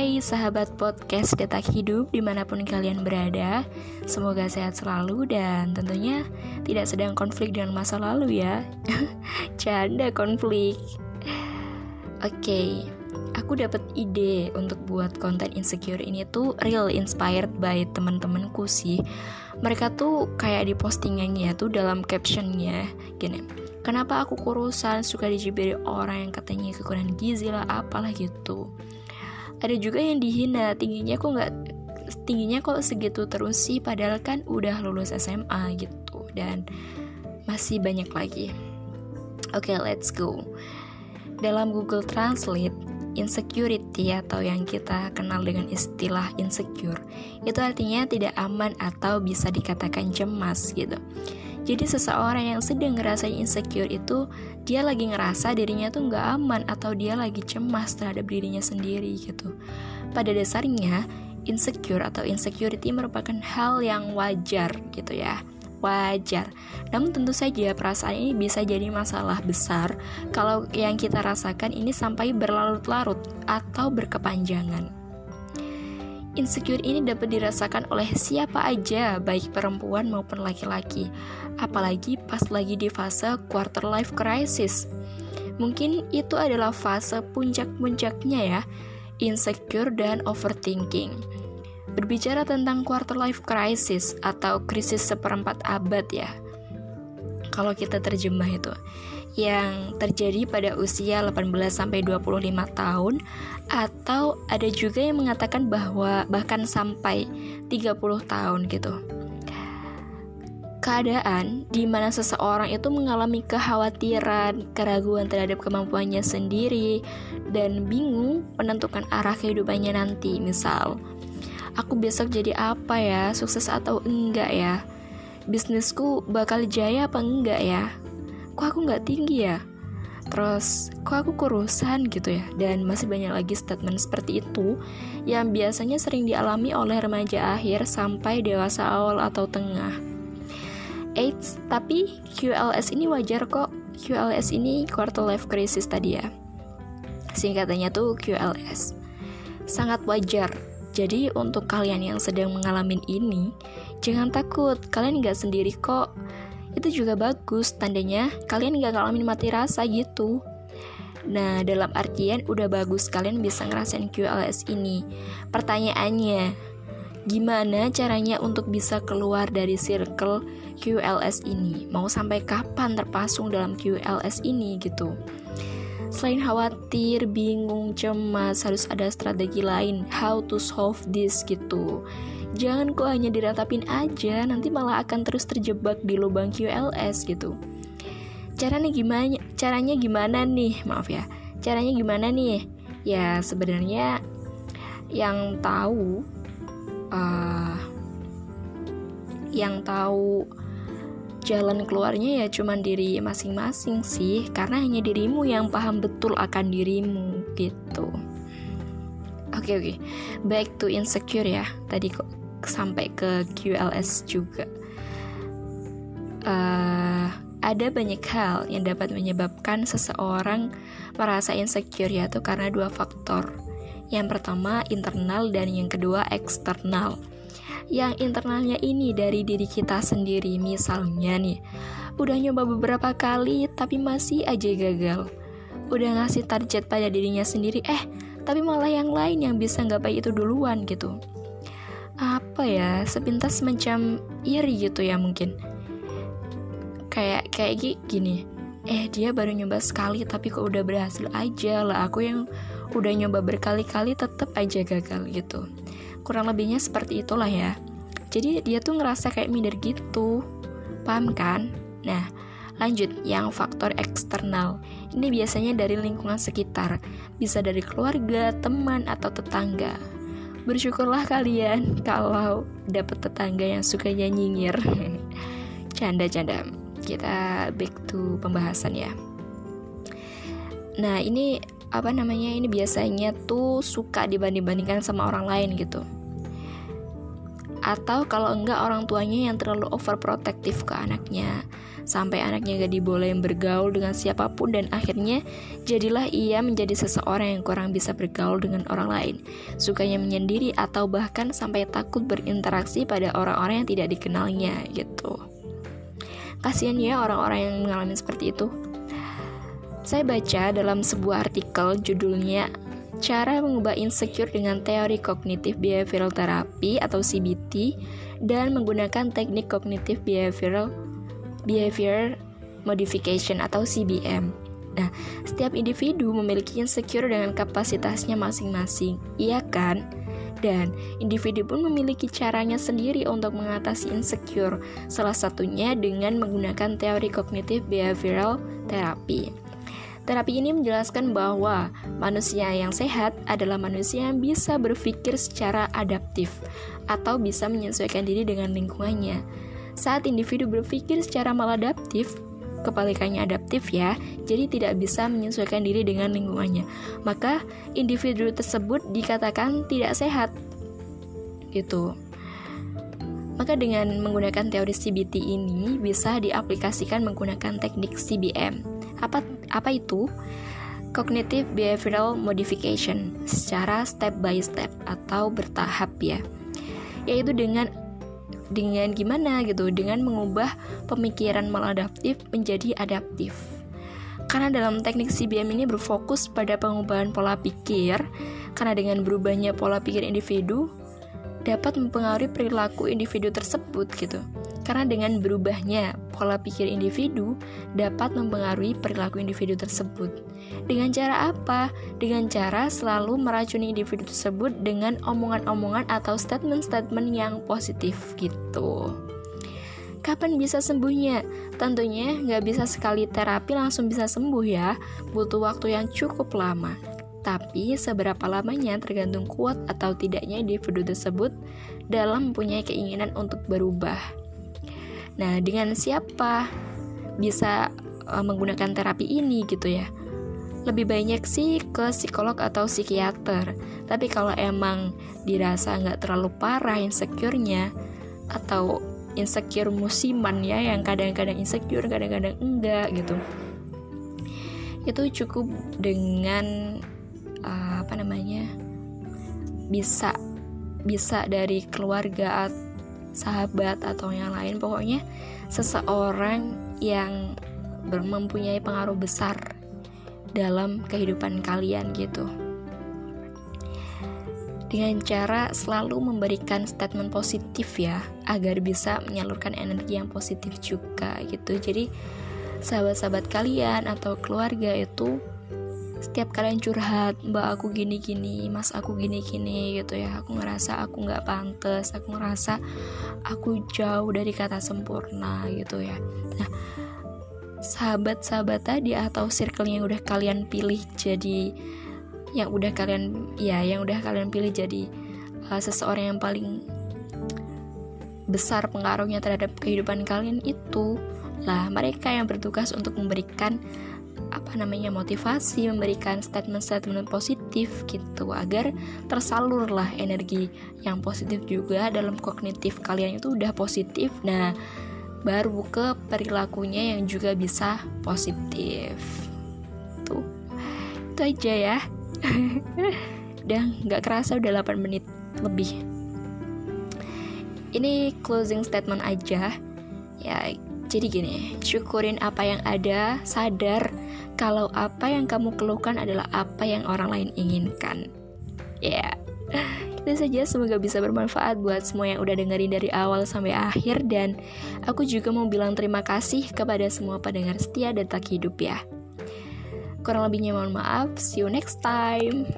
Hai sahabat podcast Detak Hidup di mana pun kalian berada. Semoga sehat selalu dan tentunya tidak sedang konflik dengan masa lalu ya. Canda konflik. Oke, okay, aku dapat ide untuk buat konten insecure ini tuh real inspired by teman-temanku sih. Mereka tuh kayak di postingannya tuh dalam captionnya gini Kenapa aku kurusan suka dijibiri orang yang katanya kekurangan gizi lah apalah gitu ada juga yang dihina. Tingginya kok nggak tingginya kok segitu terus sih? Padahal kan udah lulus SMA gitu dan masih banyak lagi. Oke okay, let's go. Dalam Google Translate insecurity atau yang kita kenal dengan istilah insecure itu artinya tidak aman atau bisa dikatakan cemas gitu jadi seseorang yang sedang ngerasain insecure itu dia lagi ngerasa dirinya tuh nggak aman atau dia lagi cemas terhadap dirinya sendiri gitu. Pada dasarnya insecure atau insecurity merupakan hal yang wajar gitu ya wajar. Namun tentu saja perasaan ini bisa jadi masalah besar kalau yang kita rasakan ini sampai berlarut-larut atau berkepanjangan. Insecure ini dapat dirasakan oleh siapa aja, baik perempuan maupun laki-laki, apalagi pas lagi di fase quarter life crisis. Mungkin itu adalah fase puncak-puncaknya ya, insecure dan overthinking. Berbicara tentang quarter life crisis atau krisis seperempat abad ya, kalau kita terjemah itu yang terjadi pada usia 18 sampai 25 tahun atau ada juga yang mengatakan bahwa bahkan sampai 30 tahun gitu. Keadaan di mana seseorang itu mengalami kekhawatiran, keraguan terhadap kemampuannya sendiri, dan bingung menentukan arah kehidupannya nanti. Misal, aku besok jadi apa ya, sukses atau enggak ya? Bisnisku bakal jaya apa enggak ya? kok aku nggak tinggi ya? Terus kok aku kurusan gitu ya? Dan masih banyak lagi statement seperti itu yang biasanya sering dialami oleh remaja akhir sampai dewasa awal atau tengah. Eits, tapi QLS ini wajar kok. QLS ini quarter life crisis tadi ya. Singkatannya tuh QLS sangat wajar. Jadi untuk kalian yang sedang mengalami ini jangan takut kalian nggak sendiri kok itu juga bagus tandanya kalian gak ngalamin mati rasa gitu Nah, dalam artian udah bagus kalian bisa ngerasain QLS ini. Pertanyaannya, gimana caranya untuk bisa keluar dari circle QLS ini? Mau sampai kapan terpasung dalam QLS ini gitu? Selain khawatir, bingung, cemas, harus ada strategi lain how to solve this gitu. Jangan kok hanya diratapin aja, nanti malah akan terus terjebak di lubang QLS gitu. Caranya gimana? Caranya gimana nih? Maaf ya. Caranya gimana nih? Ya sebenarnya yang tahu uh, yang tahu jalan keluarnya ya cuma diri masing-masing sih karena hanya dirimu yang paham betul akan dirimu gitu oke okay, oke okay. back to insecure ya tadi kok sampai ke QLS juga. Uh, ada banyak hal yang dapat menyebabkan seseorang merasa insecure yaitu karena dua faktor. Yang pertama internal dan yang kedua eksternal. Yang internalnya ini dari diri kita sendiri, misalnya nih, udah nyoba beberapa kali tapi masih aja gagal. Udah ngasih target pada dirinya sendiri, eh tapi malah yang lain yang bisa nggak baik itu duluan gitu apa ya sepintas macam iri gitu ya mungkin. Kayak kayak gini eh dia baru nyoba sekali tapi kok udah berhasil aja. Lah aku yang udah nyoba berkali-kali tetap aja gagal gitu. Kurang lebihnya seperti itulah ya. Jadi dia tuh ngerasa kayak minder gitu. Paham kan? Nah lanjut. Yang faktor eksternal. Ini biasanya dari lingkungan sekitar. Bisa dari keluarga teman atau tetangga Bersyukurlah kalian kalau dapat tetangga yang suka nyinyir. Canda-canda. Kita back to pembahasan ya. Nah, ini apa namanya? Ini biasanya tuh suka dibanding-bandingkan sama orang lain gitu. atau kalau enggak orang tuanya yang terlalu overprotective ke anaknya sampai anaknya gak dibolehin bergaul dengan siapa pun dan akhirnya jadilah ia menjadi seseorang yang kurang bisa bergaul dengan orang lain. Sukanya menyendiri atau bahkan sampai takut berinteraksi pada orang-orang yang tidak dikenalnya gitu. Kasihan ya orang-orang yang mengalami seperti itu. Saya baca dalam sebuah artikel judulnya cara mengubah insecure dengan teori kognitif behavioral therapy atau CBT dan menggunakan teknik kognitif behavioral behavior modification atau CBM. Nah, setiap individu memiliki insecure dengan kapasitasnya masing-masing, iya kan? Dan individu pun memiliki caranya sendiri untuk mengatasi insecure, salah satunya dengan menggunakan teori kognitif behavioral therapy. Terapi ini menjelaskan bahwa manusia yang sehat adalah manusia yang bisa berpikir secara adaptif atau bisa menyesuaikan diri dengan lingkungannya. Saat individu berpikir secara maladaptif, kebalikannya adaptif ya, jadi tidak bisa menyesuaikan diri dengan lingkungannya. Maka individu tersebut dikatakan tidak sehat. Gitu. Maka dengan menggunakan teori CBT ini bisa diaplikasikan menggunakan teknik CBM apa apa itu? Cognitive Behavioral Modification secara step by step atau bertahap ya. Yaitu dengan dengan gimana gitu, dengan mengubah pemikiran maladaptif menjadi adaptif. Karena dalam teknik CBM ini berfokus pada pengubahan pola pikir, karena dengan berubahnya pola pikir individu dapat mempengaruhi perilaku individu tersebut gitu. Karena dengan berubahnya pola pikir individu dapat mempengaruhi perilaku individu tersebut. Dengan cara apa? Dengan cara selalu meracuni individu tersebut dengan omongan-omongan atau statement-statement yang positif gitu. Kapan bisa sembuhnya? Tentunya nggak bisa sekali terapi langsung bisa sembuh ya, butuh waktu yang cukup lama. Tapi seberapa lamanya tergantung kuat atau tidaknya individu tersebut dalam mempunyai keinginan untuk berubah. Nah, dengan siapa bisa uh, menggunakan terapi ini gitu ya? Lebih banyak sih ke psikolog atau psikiater. Tapi kalau emang dirasa nggak terlalu parah insecure-nya atau insecure musiman ya yang kadang-kadang insecure, kadang-kadang enggak gitu. Itu cukup dengan uh, apa namanya? bisa bisa dari keluarga atau sahabat atau yang lain. Pokoknya seseorang yang mempunyai pengaruh besar dalam kehidupan kalian gitu. Dengan cara selalu memberikan statement positif ya agar bisa menyalurkan energi yang positif juga gitu. Jadi sahabat-sahabat kalian atau keluarga itu setiap kalian curhat mbak aku gini gini mas aku gini gini gitu ya. Aku ngerasa aku nggak pantas aku ngerasa aku jauh dari kata sempurna gitu ya. Nah sahabat-sahabat tadi atau circle yang udah kalian pilih jadi yang udah kalian ya yang udah kalian pilih jadi uh, seseorang yang paling besar pengaruhnya terhadap kehidupan kalian itu lah mereka yang bertugas untuk memberikan apa namanya motivasi memberikan statement-statement positif gitu agar tersalurlah energi yang positif juga dalam kognitif kalian itu udah positif. Nah baru ke perilakunya yang juga bisa positif. Tuh itu aja ya. Dan nggak kerasa udah 8 menit lebih. Ini closing statement aja. Ya jadi gini, syukurin apa yang ada, sadar kalau apa yang kamu keluhkan adalah apa yang orang lain inginkan. Ya, yeah. itu saja semoga bisa bermanfaat buat semua yang udah dengerin dari awal sampai akhir dan aku juga mau bilang terima kasih kepada semua pendengar setia dan tak hidup ya. Kurang lebihnya mohon maaf, see you next time.